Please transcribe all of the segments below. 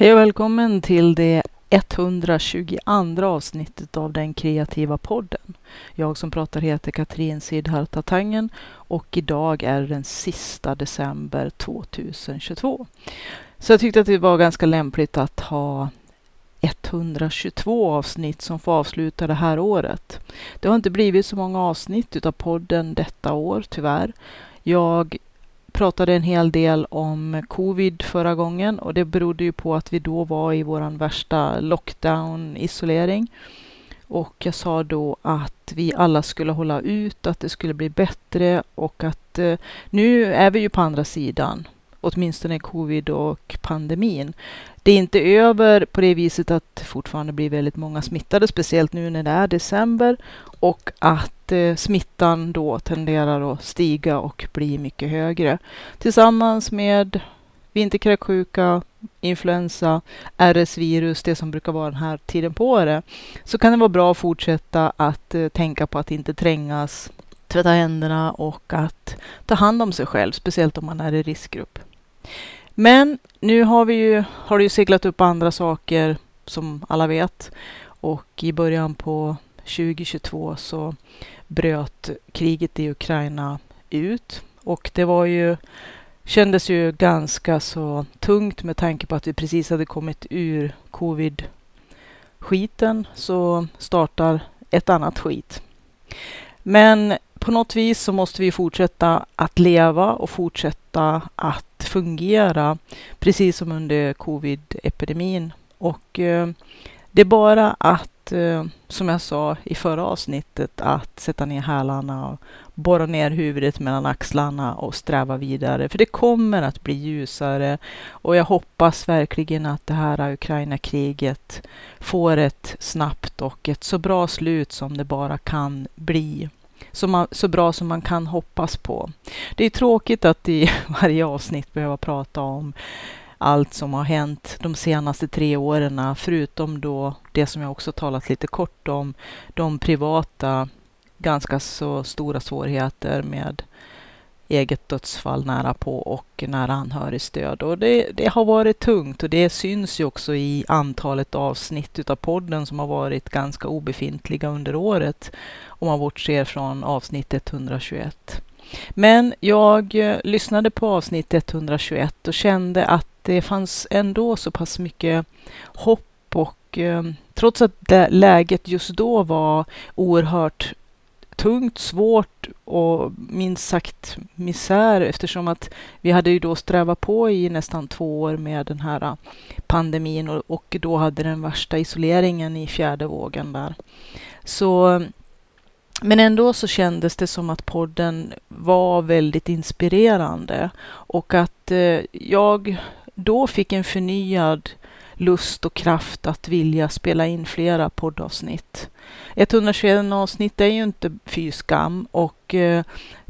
Hej och välkommen till det 122 avsnittet av den kreativa podden. Jag som pratar heter Katrin Sidharta Tangen och idag är den sista december 2022. Så jag tyckte att det var ganska lämpligt att ha 122 avsnitt som får avsluta det här året. Det har inte blivit så många avsnitt utav podden detta år, tyvärr. Jag pratade en hel del om covid förra gången och det berodde ju på att vi då var i vår värsta lockdown, isolering. Och jag sa då att vi alla skulle hålla ut, att det skulle bli bättre och att eh, nu är vi ju på andra sidan, åtminstone covid och pandemin. Det är inte över på det viset att det fortfarande blir väldigt många smittade, speciellt nu när det är december och att eh, smittan då tenderar att stiga och bli mycket högre. Tillsammans med vinterkräksjuka, influensa, RS-virus, det som brukar vara den här tiden på året, så kan det vara bra att fortsätta att eh, tänka på att inte trängas, tvätta händerna och att ta hand om sig själv, speciellt om man är i riskgrupp. Men nu har, vi ju, har det ju seglat upp andra saker som alla vet och i början på 2022 så bröt kriget i Ukraina ut och det var ju kändes ju ganska så tungt med tanke på att vi precis hade kommit ur covid-skiten så startar ett annat skit. Men på något vis så måste vi fortsätta att leva och fortsätta att fungera precis som under covid-epidemin. Och eh, det är bara att, eh, som jag sa i förra avsnittet, att sätta ner hälarna och borra ner huvudet mellan axlarna och sträva vidare. För det kommer att bli ljusare och jag hoppas verkligen att det här Ukraina-kriget får ett snabbt och ett så bra slut som det bara kan bli så, man, så bra som man kan hoppas på. Det är tråkigt att i varje avsnitt behöva prata om allt som har hänt de senaste tre åren, förutom då det som jag också talat lite kort om, de privata, ganska så stora svårigheter med eget dödsfall nära på och nära anhörigstöd. Och det, det, har varit tungt och det syns ju också i antalet avsnitt utav podden som har varit ganska obefintliga under året om man bortser från avsnitt 121. Men jag lyssnade på avsnitt 121 och kände att det fanns ändå så pass mycket hopp och eh, trots att läget just då var oerhört tungt, svårt och minst sagt misär eftersom att vi hade ju då strävat på i nästan två år med den här eh, pandemin och, och då hade den värsta isoleringen i fjärde vågen där. Så men ändå så kändes det som att podden var väldigt inspirerande och att eh, jag då fick en förnyad lust och kraft att vilja spela in flera poddavsnitt. 121 avsnitt är ju inte fy skam och eh,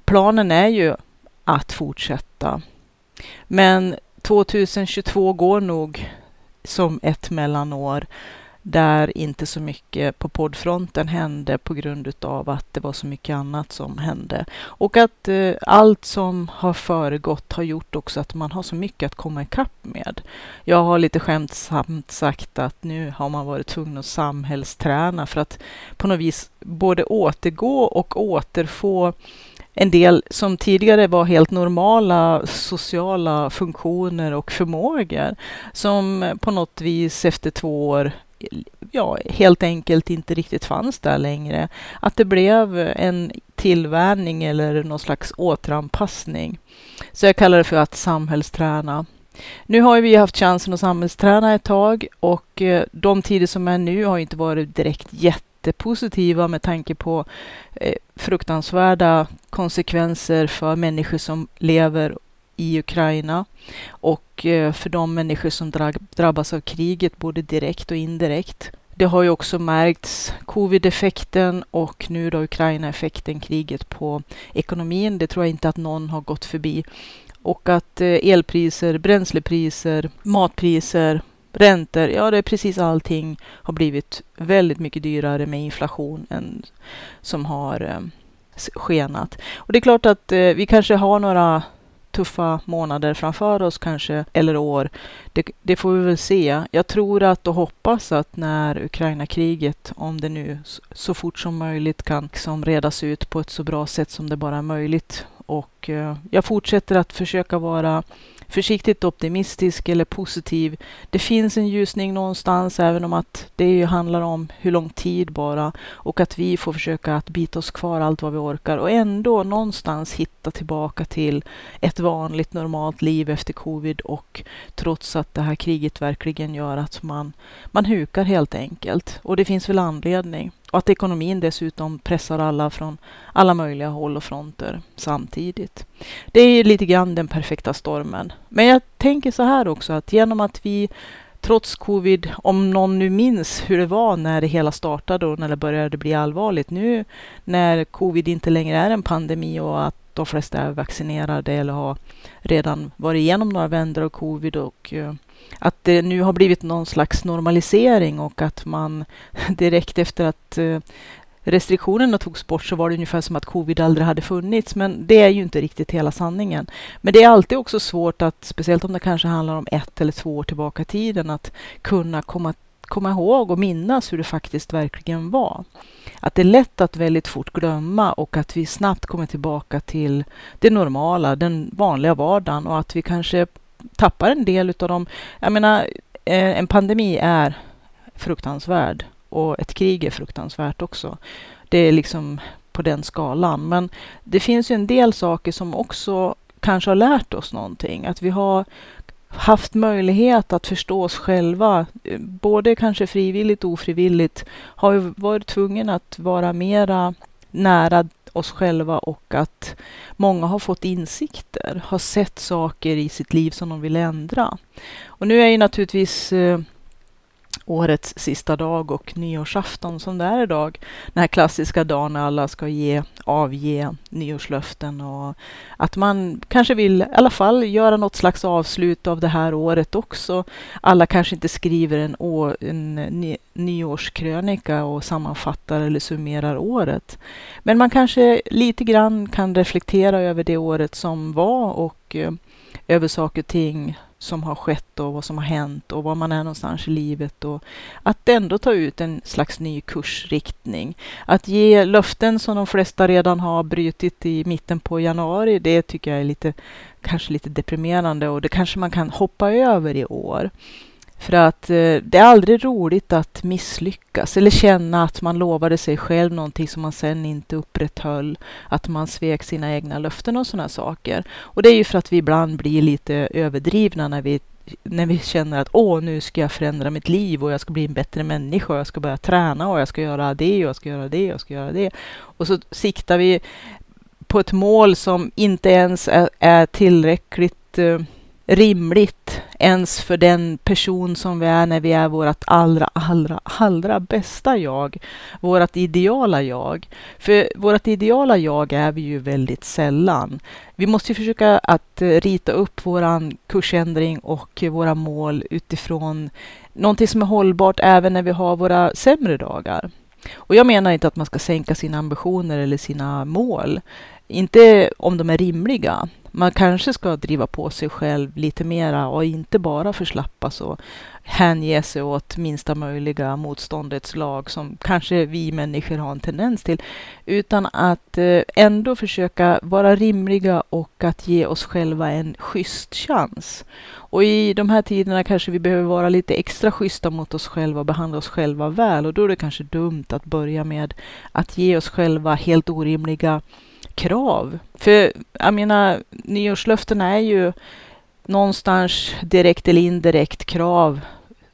planen är ju att fortsätta. Men 2022 går nog som ett mellanår där inte så mycket på poddfronten hände på grund av att det var så mycket annat som hände. Och att eh, allt som har föregått har gjort också att man har så mycket att komma ikapp med. Jag har lite skämtsamt sagt att nu har man varit tvungen att samhällsträna för att på något vis både återgå och återfå en del som tidigare var helt normala sociala funktioner och förmågor som på något vis efter två år ja, helt enkelt inte riktigt fanns där längre. Att det blev en tillvänjning eller någon slags återanpassning. Så jag kallar det för att samhällsträna. Nu har vi haft chansen att samhällsträna ett tag och eh, de tider som är nu har inte varit direkt jättepositiva med tanke på eh, fruktansvärda konsekvenser för människor som lever i Ukraina och eh, för de människor som drabbas av kriget både direkt och indirekt. Det har ju också märkts covid-effekten och nu då Ukraina-effekten, kriget på ekonomin. Det tror jag inte att någon har gått förbi. Och att eh, elpriser, bränslepriser, matpriser, räntor, ja det är precis allting har blivit väldigt mycket dyrare med inflationen som har eh, skenat. Och det är klart att vi kanske har några tuffa månader framför oss kanske, eller år. Det, det, får vi väl se. Jag tror att och hoppas att när Ukraina-kriget, om det nu så fort som möjligt kan liksom redas ut på ett så bra sätt som det bara är möjligt. Och Eh, jag fortsätter att försöka vara försiktigt optimistisk eller positiv. Det finns en ljusning någonstans, även om att det handlar om hur lång tid bara och att vi får försöka att bita oss kvar allt vad vi orkar och ändå någonstans hitta tillbaka till ett vanligt normalt liv efter covid och trots att det här kriget verkligen gör att man, man hukar helt enkelt. Och det finns väl anledning. Och att ekonomin dessutom pressar alla från alla möjliga håll och fronter samtidigt. Det är lite grann den perfekta stormen. Men jag tänker så här också att genom att vi trots covid, om någon nu minns hur det var när det hela startade och när det började bli allvarligt. Nu när covid inte längre är en pandemi och att de flesta är vaccinerade eller har redan varit igenom några vändor av covid och eh, att det nu har blivit någon slags normalisering och att man direkt efter att eh, restriktionerna togs bort så var det ungefär som att covid aldrig hade funnits. Men det är ju inte riktigt hela sanningen. Men det är alltid också svårt att, speciellt om det kanske handlar om ett eller två år tillbaka i tiden, att kunna komma, komma ihåg och minnas hur det faktiskt verkligen var. Att det är lätt att väldigt fort glömma och att vi snabbt kommer tillbaka till det normala, den vanliga vardagen och att vi kanske tappar en del av dem. Jag menar, eh, en pandemi är fruktansvärd och ett krig är fruktansvärt också. Det är liksom på den skalan. Men det finns ju en del saker som också kanske har lärt oss någonting. Att vi har haft möjlighet att förstå oss själva, både kanske frivilligt och ofrivilligt, har vi varit tvungna att vara mera nära oss själva och att många har fått insikter, har sett saker i sitt liv som de vill ändra. Och nu är ju naturligtvis eh, årets sista dag och nyårsafton som det är idag. Den här klassiska dagen när alla ska ge, avge nyårslöften och att man kanske vill i alla fall göra något slags avslut av det här året också. Alla kanske inte skriver en, å, en ny, nyårskrönika och sammanfattar eller summerar året. Men man kanske lite grann kan reflektera över det året som var och eh, över saker och ting som har skett och vad som har hänt och var man är någonstans i livet och att ändå ta ut en slags ny kursriktning. Att ge löften som de flesta redan har brutit i mitten på januari, det tycker jag är lite, kanske lite deprimerande och det kanske man kan hoppa över i år. För att eh, det är aldrig roligt att misslyckas eller känna att man lovade sig själv någonting som man sen inte upprätthöll. Att man svek sina egna löften och sådana saker. Och det är ju för att vi ibland blir lite överdrivna när vi när vi känner att åh, nu ska jag förändra mitt liv och jag ska bli en bättre människa och jag ska börja träna och jag ska göra det och jag ska göra det och jag ska göra det. Och så siktar vi på ett mål som inte ens är, är tillräckligt uh, rimligt ens för den person som vi är när vi är vårt allra, allra, allra bästa jag. Vårt ideala jag. För vårt ideala jag är vi ju väldigt sällan. Vi måste ju försöka att eh, rita upp våran kursändring och våra mål utifrån någonting som är hållbart även när vi har våra sämre dagar. Och jag menar inte att man ska sänka sina ambitioner eller sina mål. Inte om de är rimliga man kanske ska driva på sig själv lite mera och inte bara förslappas och hänge sig åt minsta möjliga motståndets lag som kanske vi människor har en tendens till. Utan att eh, ändå försöka vara rimliga och att ge oss själva en schysst chans. Och i de här tiderna kanske vi behöver vara lite extra schyssta mot oss själva och behandla oss själva väl. Och då är det kanske dumt att börja med att ge oss själva helt orimliga krav. För jag menar, nyårslöften är ju någonstans direkt eller indirekt krav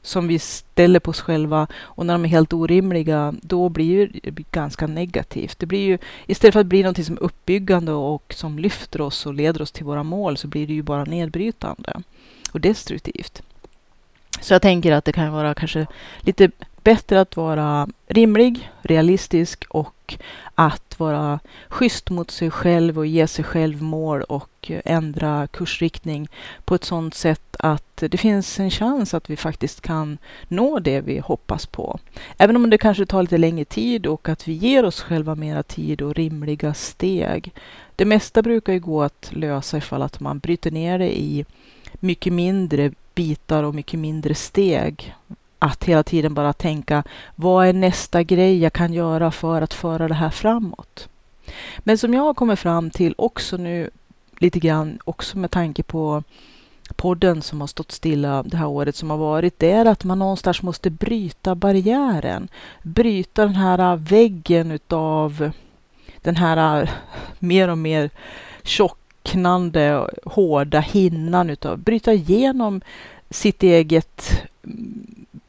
som vi ställer på oss själva och när de är helt orimliga, då blir det ganska negativt. Det blir ju, istället för att bli något som är uppbyggande och som lyfter oss och leder oss till våra mål så blir det ju bara nedbrytande och destruktivt. Så jag tänker att det kan vara kanske lite bättre att vara rimlig, realistisk och att vara schysst mot sig själv och ge sig själv mål och ändra kursriktning på ett sådant sätt att det finns en chans att vi faktiskt kan nå det vi hoppas på. Även om det kanske tar lite längre tid och att vi ger oss själva mera tid och rimliga steg. Det mesta brukar ju gå att lösa ifall att man bryter ner det i mycket mindre bitar och mycket mindre steg. Att hela tiden bara tänka, vad är nästa grej jag kan göra för att föra det här framåt? Men som jag har kommit fram till också nu lite grann, också med tanke på podden som har stått stilla det här året som har varit, det är att man någonstans måste bryta barriären. Bryta den här väggen utav den här mer och mer tjocknande, hårda hinnan utav, bryta igenom sitt eget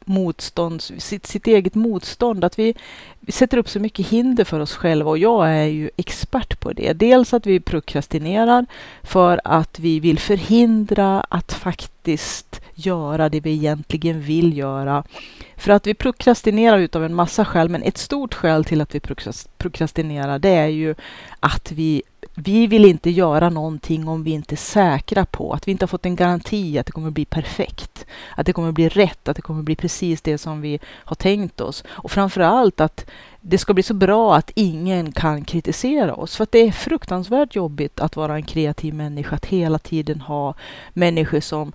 motstånd, sitt, sitt eget motstånd. Att vi, vi sätter upp så mycket hinder för oss själva och jag är ju expert på det. Dels att vi prokrastinerar för att vi vill förhindra att faktiskt göra det vi egentligen vill göra. För att vi prokrastinerar utav en massa skäl, men ett stort skäl till att vi prokrastinerar det är ju att vi vi vill inte göra någonting om vi inte är säkra på att vi inte har fått en garanti att det kommer bli perfekt, att det kommer bli rätt, att det kommer bli precis det som vi har tänkt oss. Och framför allt att det ska bli så bra att ingen kan kritisera oss. För att det är fruktansvärt jobbigt att vara en kreativ människa, att hela tiden ha människor som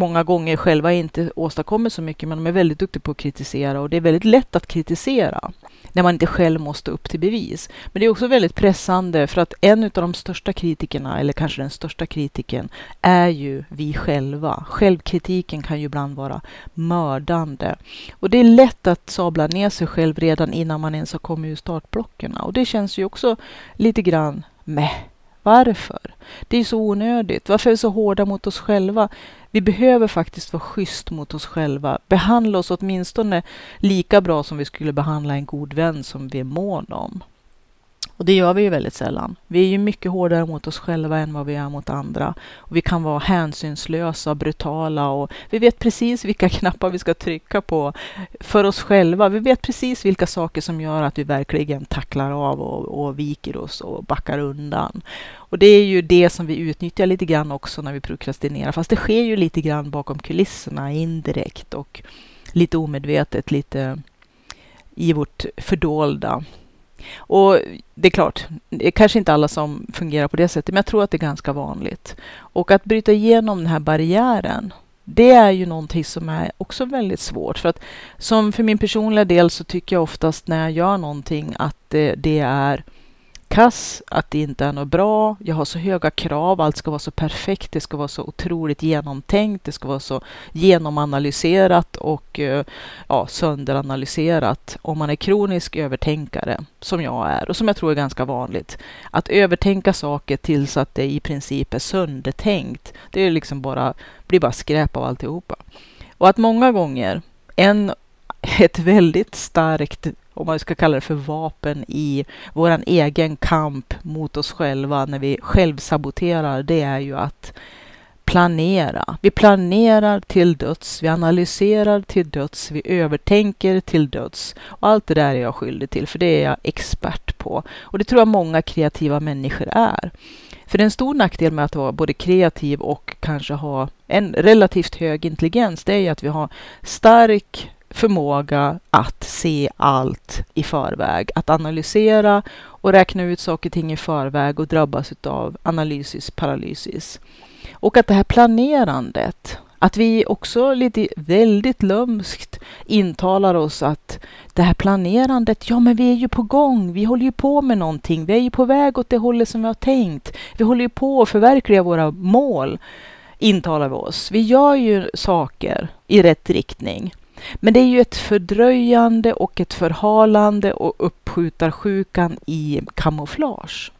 många gånger själva inte åstadkommer så mycket, men de är väldigt duktiga på att kritisera och det är väldigt lätt att kritisera när man inte själv måste upp till bevis. Men det är också väldigt pressande för att en av de största kritikerna, eller kanske den största kritiken, är ju vi själva. Självkritiken kan ju ibland vara mördande. Och det är lätt att sabla ner sig själv redan innan man ens har kommit ur startblocken. Och det känns ju också lite grann meh varför? Det är så onödigt. Varför är vi så hårda mot oss själva? Vi behöver faktiskt vara schysst mot oss själva. Behandla oss åtminstone lika bra som vi skulle behandla en god vän som vi är mån om. Och det gör vi ju väldigt sällan. Vi är ju mycket hårdare mot oss själva än vad vi är mot andra. Och vi kan vara hänsynslösa, brutala och vi vet precis vilka knappar vi ska trycka på för oss själva. Vi vet precis vilka saker som gör att vi verkligen tacklar av och, och viker oss och backar undan. Och det är ju det som vi utnyttjar lite grann också när vi prokrastinerar. Fast det sker ju lite grann bakom kulisserna indirekt och lite omedvetet, lite i vårt fördolda. Och det är klart, det är kanske inte alla som fungerar på det sättet, men jag tror att det är ganska vanligt. Och att bryta igenom den här barriären, det är ju någonting som är också väldigt svårt. För att som för min personliga del så tycker jag oftast när jag gör någonting att det, det är kass, att det inte är något bra. Jag har så höga krav, allt ska vara så perfekt, det ska vara så otroligt genomtänkt, det ska vara så genomanalyserat och eh, ja, sönderanalyserat. Om man är kronisk övertänkare, som jag är och som jag tror är ganska vanligt. Att övertänka saker tills att det i princip är söndertänkt, det är liksom bara, blir bara skräp av alltihopa. Och att många gånger, en, ett väldigt starkt om man ska kalla det för vapen i vår egen kamp mot oss själva när vi självsaboterar, det är ju att planera. Vi planerar till döds, vi analyserar till döds, vi övertänker till döds. Och allt det där är jag skyldig till, för det är jag expert på. Och det tror jag många kreativa människor är. För en stor nackdel med att vara både kreativ och kanske ha en relativt hög intelligens, det är ju att vi har stark förmåga att se allt i förväg, att analysera och räkna ut saker och ting i förväg och drabbas av analysis paralysis. Och att det här planerandet, att vi också lite väldigt lömskt intalar oss att det här planerandet, ja men vi är ju på gång, vi håller ju på med någonting, vi är ju på väg åt det hållet som vi har tänkt, vi håller ju på att förverkliga våra mål, intalar vi oss. Vi gör ju saker i rätt riktning. Men det är ju ett fördröjande och ett förhalande och uppskjutar sjukan i kamouflage.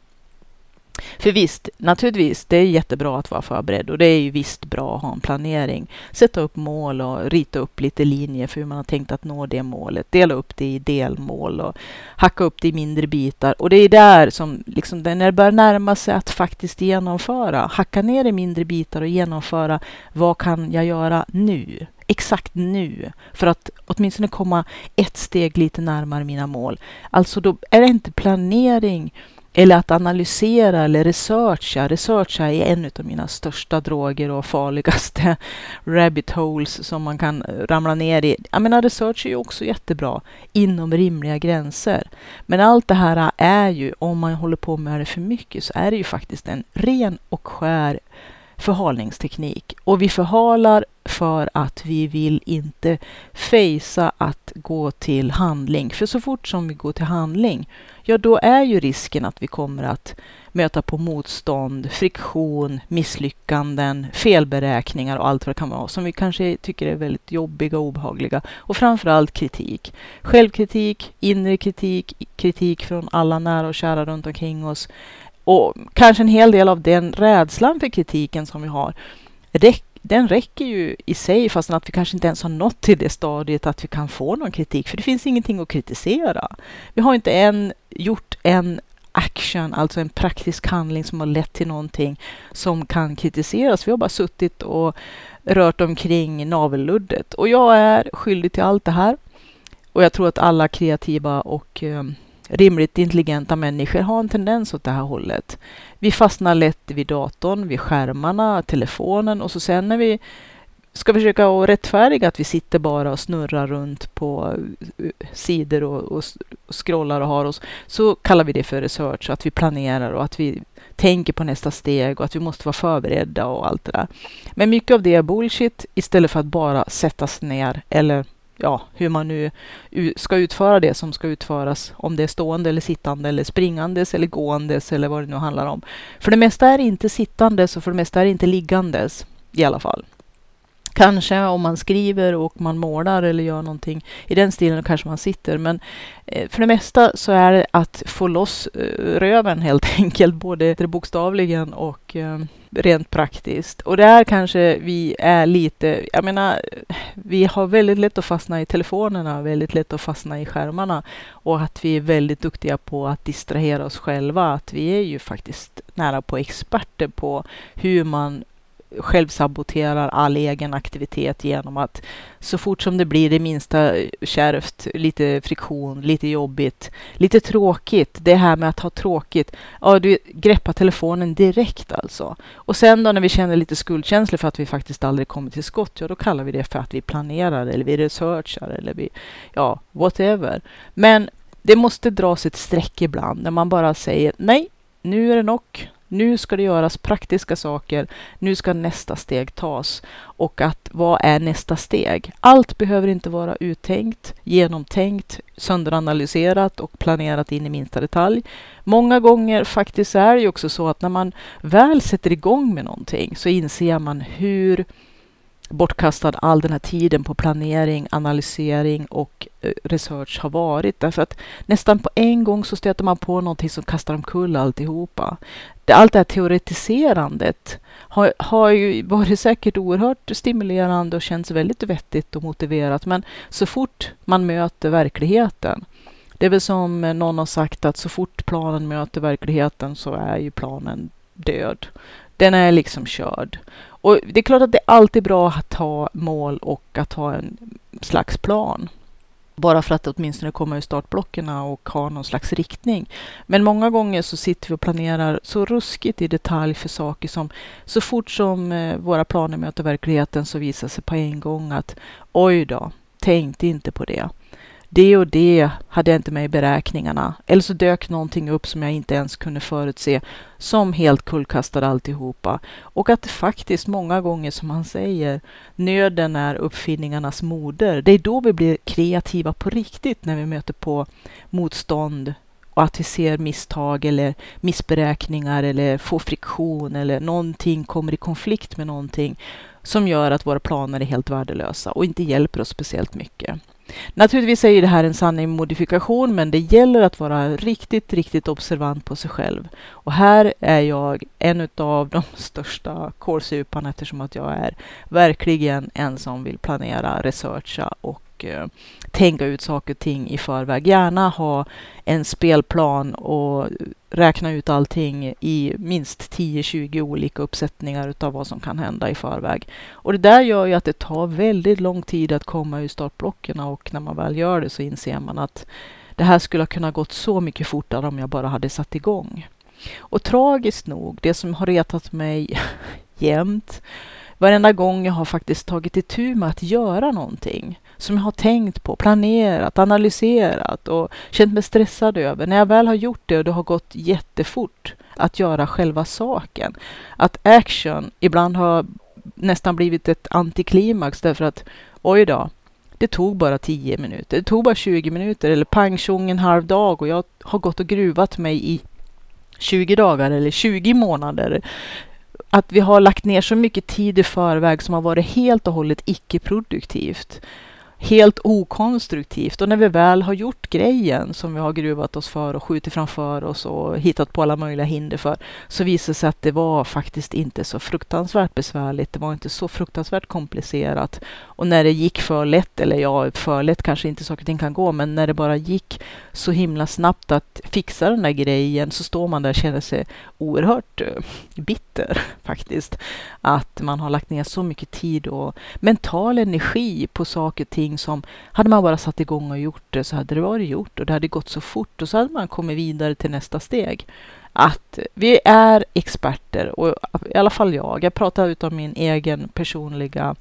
För visst, naturligtvis, det är jättebra att vara förberedd och det är ju visst bra att ha en planering. Sätta upp mål och rita upp lite linjer för hur man har tänkt att nå det målet. Dela upp det i delmål och hacka upp det i mindre bitar. Och det är där som, liksom, när det börjar närma sig att faktiskt genomföra, hacka ner i mindre bitar och genomföra. Vad kan jag göra nu? exakt nu för att åtminstone komma ett steg lite närmare mina mål. Alltså då är det inte planering eller att analysera eller researcha. Researcha är en av mina största droger och farligaste rabbit holes som man kan eh, ramla ner i. Jag menar, research är ju också jättebra inom rimliga gränser. Men allt det här är ju, om man håller på med det för mycket, så är det ju faktiskt en ren och skär förhalningsteknik. Och vi förhalar för att vi vill inte fejsa att gå till handling. För så fort som vi går till handling, ja då är ju risken att vi kommer att möta på motstånd, friktion, misslyckanden, felberäkningar och allt vad det kan vara som vi kanske tycker är väldigt jobbiga och obehagliga. Och framförallt kritik. Självkritik, inre kritik, kritik från alla nära och kära runt omkring oss. Och kanske en hel del av den rädslan för kritiken som vi har, den räcker ju i sig fastän att vi kanske inte ens har nått till det stadiet att vi kan få någon kritik, för det finns ingenting att kritisera. Vi har inte än gjort en action, alltså en praktisk handling som har lett till någonting som kan kritiseras. Vi har bara suttit och rört omkring navelluddet. Och jag är skyldig till allt det här. Och jag tror att alla kreativa och ehm, rimligt intelligenta människor har en tendens åt det här hållet. Vi fastnar lätt vid datorn, vid skärmarna, telefonen och så sen när vi ska försöka att rättfärdiga att vi sitter bara och snurrar runt på eh, sidor och, och, och scrollar och har oss, så kallar vi det för research, att vi planerar och att vi tänker på nästa steg och att vi måste vara förberedda och allt det där. Men mycket av det är bullshit istället för att bara sätta sig ner eller ja, hur man nu ska utföra det som ska utföras, om det är stående eller sittande eller springandes eller gåendes eller vad det nu handlar om. För det mesta är inte sittandes och för det mesta är inte liggandes i alla fall. Kanske om man skriver och man målar eller gör någonting i den stilen kanske man sitter. Men eh, för det mesta så är det att få loss eh, röven helt enkelt, både bokstavligen och eh, rent praktiskt. Och där kanske vi är lite, jag menar, vi har väldigt lätt att fastna i telefonerna, väldigt lätt att fastna i skärmarna och att vi är väldigt duktiga på att distrahera oss själva. Att vi är ju faktiskt nära på experter på hur man självsaboterar all egen aktivitet genom att så fort som det blir det minsta kärvt, lite friktion, lite jobbigt, lite tråkigt, det här med att ha tråkigt, ja, du greppar telefonen direkt alltså. Och sen då när vi känner lite skuldkänslor för att vi faktiskt aldrig kommer till skott, ja då kallar vi det för att vi planerar eller vi researchar eller vi, ja, whatever. Men det måste dras ett streck ibland när man bara säger nej, nu är det nog nu ska det göras praktiska saker. Nu ska nästa steg tas. Och att vad är nästa steg? Allt behöver inte vara uttänkt, genomtänkt, sönderanalyserat och planerat in i minsta detalj. Många gånger faktiskt är det ju också så att när man väl sätter igång med någonting så inser man hur bortkastad all den här tiden på planering, analysering och eh, research har varit. Därför att nästan på en gång så stöter man på någonting som kastar omkull alltihopa allt det här teoretiserandet har, har ju varit säkert oerhört stimulerande och känns väldigt vettigt och motiverat. Men så fort man möter verkligheten det är väl som någon har sagt att så fort planen möter verkligheten så är ju planen död. Den är liksom körd. Och det är klart att det är alltid bra att ha mål och att ha en slags plan. Bara för att åtminstone komma ur startblocken och ha någon slags riktning. Men många gånger så sitter vi och planerar så ruskigt i detalj för saker som så fort som eh, våra planer möter verkligheten så visar sig på en gång att oj då, tänkte inte på det det och det hade jag inte med i beräkningarna. Eller så dök någonting upp som jag inte ens kunde förutse, som helt kullkastade alltihopa. Och att det faktiskt många gånger, som han säger, nöden är uppfinningarnas moder. Det är då vi blir kreativa på riktigt, när vi möter på motstånd och att vi ser misstag eller missberäkningar eller får friktion eller någonting kommer i konflikt med någonting som gör att våra planer är helt värdelösa och inte hjälper oss speciellt mycket. Naturligtvis är det här en sanning med modifikation, men det gäller att vara riktigt, riktigt observant på sig själv. Och här är jag en av de största kålsuparna eftersom att jag är verkligen en som vill planera, researcha och eh, tänka ut saker och ting i förväg. Gärna ha en spelplan och räkna ut allting i minst 10-20 olika uppsättningar utav vad som kan hända i förväg. Och det där gör ju att det tar väldigt lång tid att komma ur startblocken och när man väl gör det så inser man att det här skulle ha kunnat gått så mycket fortare om jag bara hade satt igång. Och tragiskt nog, det som har retat mig jämt, varenda gång jag har faktiskt tagit itu med att göra någonting som jag har tänkt på, planerat, analyserat och känt mig stressad över. När jag väl har gjort det och det har gått jättefort att göra själva saken. Att action ibland har nästan blivit ett antiklimax därför att oj då, det tog bara 10 minuter, det tog bara 20 minuter eller pang tjong en halv dag och jag har gått och gruvat mig i 20 dagar eller 20 månader. Att vi har lagt ner så mycket tid i förväg som har varit helt och hållet icke-produktivt helt okonstruktivt. Och när vi väl har gjort grejen som vi har gruvat oss för och skjutit framför oss och hittat på alla möjliga hinder för, så visar det sig att det var faktiskt inte så fruktansvärt besvärligt. Det var inte så fruktansvärt komplicerat. Och när det gick för lätt, eller ja, för lätt kanske inte saker och ting kan gå, men när det bara gick så himla snabbt att fixa den där grejen så står man där och känner sig oerhört eh, bitter bitter faktiskt. Att man har lagt ner så mycket tid och mental energi på saker och ting som hade man bara satt igång och gjort det så hade det varit gjort och det hade gått så fort och så hade man kommit vidare till nästa steg. Att vi är experter och i alla fall jag. Jag pratar utav min egen personliga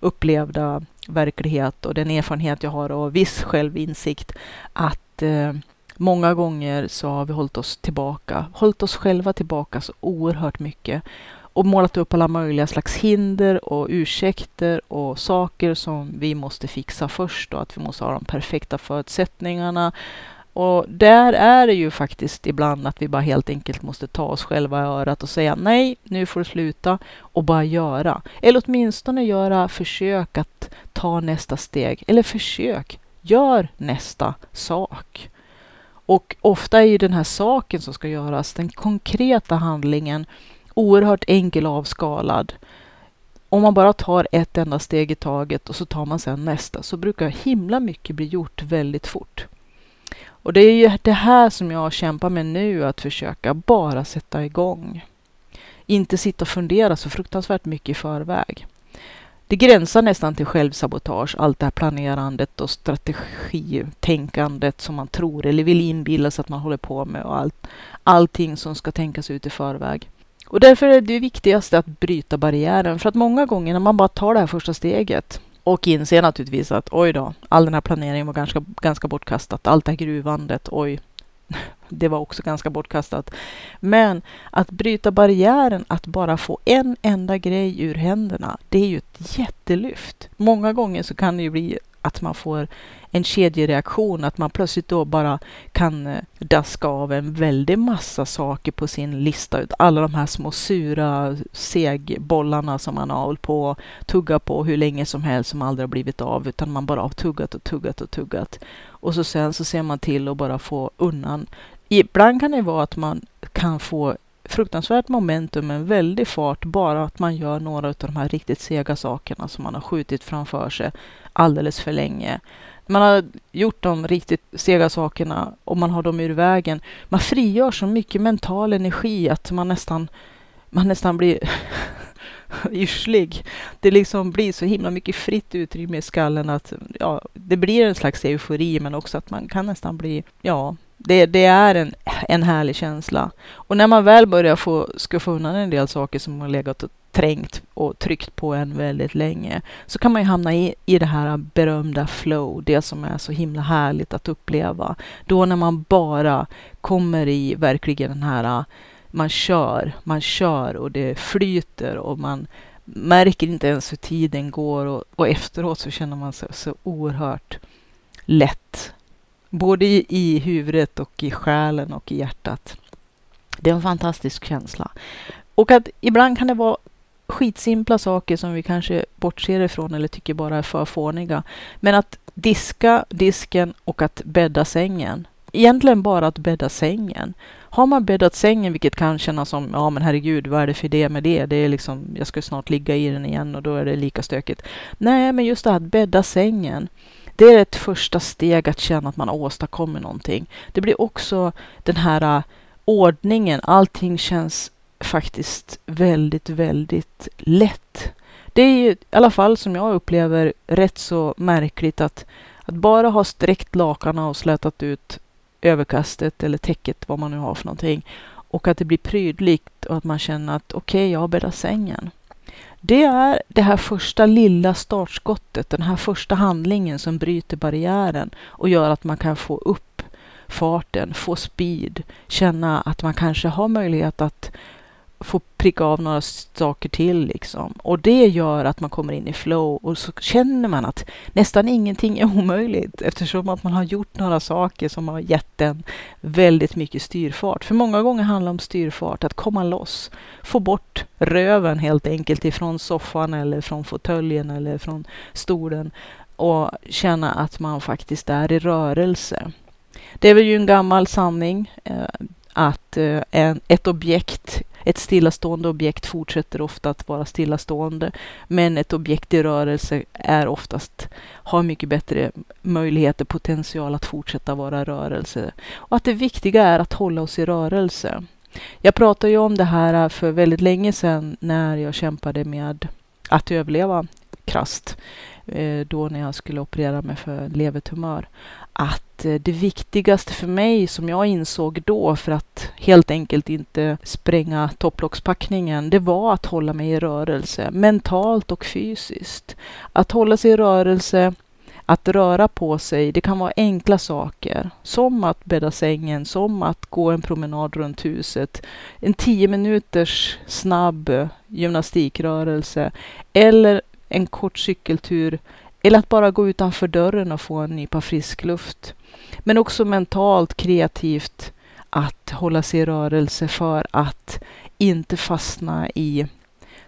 upplevda verklighet och den erfarenhet jag har och viss självinsikt att eh, många gånger så har vi hållit oss tillbaka, hållit oss själva tillbaka så oerhört mycket och målat upp alla möjliga slags hinder och ursäkter och saker som vi måste fixa först och att vi måste ha de perfekta förutsättningarna. Och där är det ju faktiskt ibland att vi bara helt enkelt måste ta oss själva i örat och säga nej, nu får du sluta och bara göra. Eller åtminstone göra försök att ta nästa steg. Eller försök, gör nästa sak. Och ofta är ju den här saken som ska göras, den konkreta handlingen, oerhört enkel avskalad. Om man bara tar ett enda steg i taget och så tar man sedan nästa så brukar himla mycket bli gjort väldigt fort. Och det är ju det här som jag kämpar med nu, att försöka bara sätta igång. Inte sitta och fundera så fruktansvärt mycket i förväg. Det gränsar nästan till självsabotage, allt det här planerandet och strategitänkandet som man tror eller vill inbilla sig att man håller på med och allt, allting som ska tänkas ut i förväg. Och därför är det viktigaste att bryta barriären. För att många gånger när man bara tar det här första steget och inser naturligtvis att oj då, all den här planeringen var ganska, ganska bortkastat. Allt det här gruvandet, oj, det var också ganska bortkastat. Men att bryta barriären, att bara få en enda grej ur händerna, det är ju ett jättelyft. Många gånger så kan det ju bli att man får en kedjereaktion, att man plötsligt då bara kan eh, daska av en väldig massa saker på sin lista. Alla de här små sura segbollarna som man har hållit på och tuggat på hur länge som helst som aldrig har blivit av, utan man bara har tuggat och tuggat och tuggat. Och så sen så ser man till att bara få undan. Ibland kan det vara att man kan få fruktansvärt momentum, en väldig fart, bara att man gör några av de här riktigt sega sakerna som man har skjutit framför sig alldeles för länge. Man har gjort de riktigt sega sakerna och man har dem ur vägen. Man frigör så mycket mental energi att man nästan, man nästan blir yrslig. Det liksom blir så himla mycket fritt utrymme i skallen att ja, det blir en slags eufori men också att man kan nästan bli, ja, det, det, är en, en härlig känsla. Och när man väl börjar få skuffa undan en del saker som har legat och trängt och tryckt på en väldigt länge, så kan man ju hamna i, i det här berömda flow, det som är så himla härligt att uppleva. Då när man bara kommer i verkligen den här, man kör, man kör och det flyter och man märker inte ens hur tiden går och, och efteråt så känner man sig så oerhört lätt Både i, huvudet och i själen och i hjärtat. Det är en fantastisk känsla. Och att ibland kan det vara skitsimpla saker som vi kanske bortser ifrån eller tycker bara är för fåniga. Men att diska disken och att bädda sängen. Egentligen bara att bädda sängen. Har man bäddat sängen, vilket kan kännas som, ja men herregud, vad är det för det med det? Det är liksom, jag ska snart ligga i den igen och då är det lika stökigt. Nej, men just det här att bädda sängen. Det är ett första steg att känna att man åstadkommer någonting. Det blir också den här äh, ordningen. Allting känns faktiskt väldigt, väldigt lätt. Det är ju i alla fall som jag upplever rätt så märkligt att Att bara ha sträckt lakarna och slätat ut överkastet eller täcket, vad man nu har för någonting. Och att det blir prydligt och att man känner att okej, okay, jag har bäddat sängen. Det är det här första lilla startskottet, den här första handlingen som bryter barriären och gör att man kan få upp farten, få speed, känna att man kanske har möjlighet att få pricka av några saker till liksom. Och det gör att man kommer in i flow och så känner man att nästan ingenting är omöjligt eftersom att man har gjort några saker som har gett en väldigt mycket styrfart. För många gånger handlar det om styrfart, att komma loss, få bort röven helt enkelt ifrån soffan eller från fåtöljen eller från stolen och känna att man faktiskt är i rörelse. Det är väl ju en gammal sanning eh, att eh, en, ett objekt ett stillastående objekt fortsätter ofta att vara stillastående, men ett objekt i rörelse är oftast, har mycket bättre möjligheter, potential att fortsätta vara rörelse. Och att det viktiga är att hålla oss i rörelse. Jag pratade ju om det här för väldigt länge sedan när jag kämpade med att överleva krast eh, då när jag skulle operera mig för levertumör att eh, det viktigaste för mig som jag insåg då för att helt enkelt inte spränga topplockspackningen, det var att hålla mig i rörelse mentalt och fysiskt. Att hålla sig i rörelse, att röra på sig, det kan vara enkla saker som att bädda sängen, som att gå en promenad runt huset, en tio minuters snabb eh, gymnastikrörelse eller en kort cykeltur eller att bara gå utanför dörren och få en nypa frisk luft. Men också mentalt, kreativt, att hålla sig i rörelse för att inte fastna i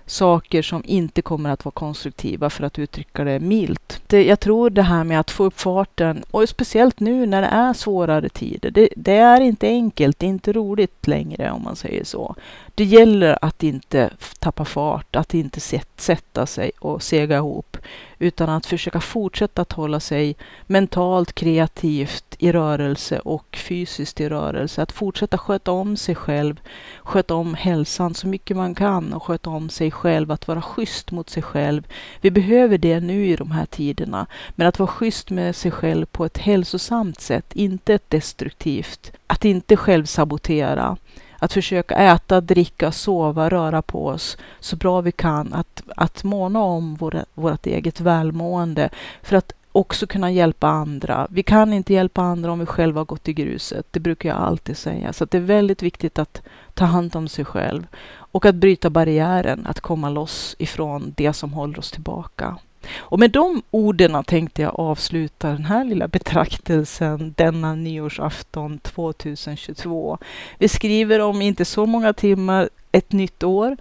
saker som inte kommer att vara konstruktiva för att uttrycka det milt. Det, jag tror det här med att få upp farten och speciellt nu när det är svårare tider. Det, det, är inte enkelt, det är inte roligt längre om man säger så. Det gäller att inte tappa fart, att inte sätta sig och sega ihop, utan att försöka fortsätta att hålla sig mentalt, kreativt i rörelse och fysiskt i rörelse. Att fortsätta sköta om sig själv, sköta om hälsan så mycket man kan och sköta om sig själv, att vara schysst mot sig själv. Vi behöver det nu i de här tiderna, men att vara schysst med sig själv på ett hälsosamt sätt, inte ett destruktivt. Att inte självsabotera att försöka äta, dricka, sova, röra på oss så bra vi kan. Att, att måna om vår, vårt eget välmående för att också kunna hjälpa andra. Vi kan inte hjälpa andra om vi själva har gått i gruset. Det brukar jag alltid säga. Så det är väldigt viktigt att ta hand om sig själv och att bryta barriären, att komma loss ifrån det som håller oss tillbaka. Och med de orden tänkte jag avsluta den här lilla betraktelsen denna nyårsafton 2022. Vi skriver om inte så många timmar ett nytt år,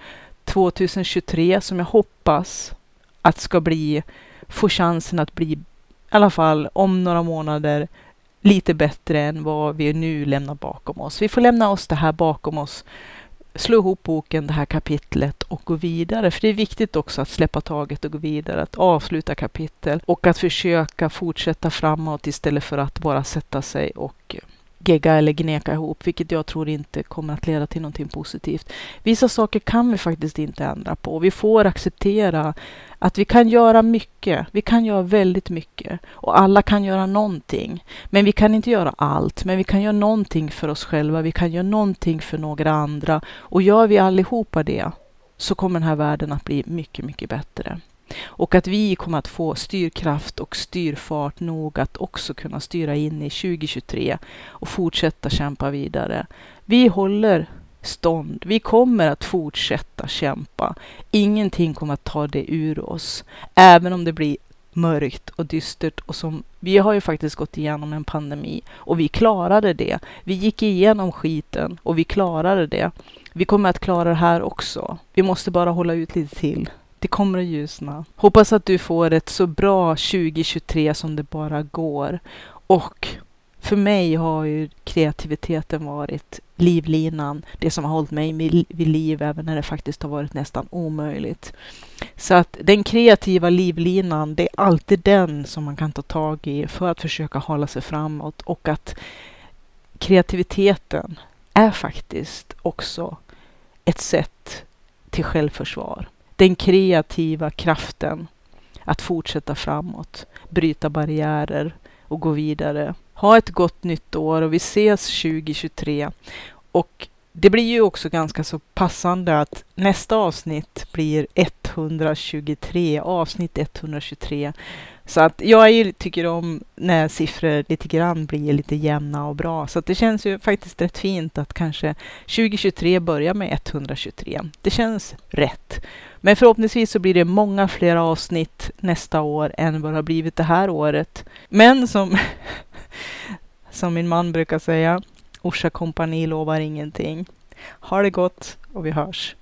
2023, som jag hoppas att ska bli, få chansen att bli, i alla fall om några månader, lite bättre än vad vi nu lämnar bakom oss. Vi får lämna oss det här bakom oss slå ihop boken, det här kapitlet och gå vidare. För det är viktigt också att släppa taget och gå vidare, att avsluta kapitel och att försöka fortsätta framåt istället för att bara sätta sig och gegga eller gneka ihop, vilket jag tror inte kommer att leda till någonting positivt. Vissa saker kan vi faktiskt inte ändra på. Vi får acceptera att vi kan göra mycket. Vi kan göra väldigt mycket och alla kan göra någonting. Men vi kan inte göra allt, men vi kan göra någonting för oss själva. Vi kan göra någonting för några andra och gör vi allihopa det så kommer den här världen att bli mycket, mycket bättre. Och att vi kommer att få styrkraft och styrfart nog att också kunna styra in i 2023 och fortsätta kämpa vidare. Vi håller stånd. Vi kommer att fortsätta kämpa. Ingenting kommer att ta det ur oss, även om det blir mörkt och dystert. Och som, vi har ju faktiskt gått igenom en pandemi och vi klarade det. Vi gick igenom skiten och vi klarade det. Vi kommer att klara det här också. Vi måste bara hålla ut lite till. Det kommer att ljusna. Hoppas att du får ett så bra 2023 som det bara går. Och för mig har ju kreativiteten varit livlinan, det som har hållit mig vid liv även när det faktiskt har varit nästan omöjligt. Så att den kreativa livlinan, det är alltid den som man kan ta tag i för att försöka hålla sig framåt och att kreativiteten är faktiskt också ett sätt till självförsvar den kreativa kraften att fortsätta framåt, bryta barriärer, och gå vidare. Ha ett gott nytt år och vi ses 2023. Och det blir ju också ganska så passande att nästa avsnitt blir 123, avsnitt 123. Så att jag tycker om när siffror lite grann blir lite jämna och bra. Så att det känns ju faktiskt rätt fint att kanske 2023 börjar med 123. Det känns rätt. Men förhoppningsvis så blir det många fler avsnitt nästa år än vad det har blivit det här året. Men som, som min man brukar säga, Orsa kompani lovar ingenting. Ha det gott och vi hörs.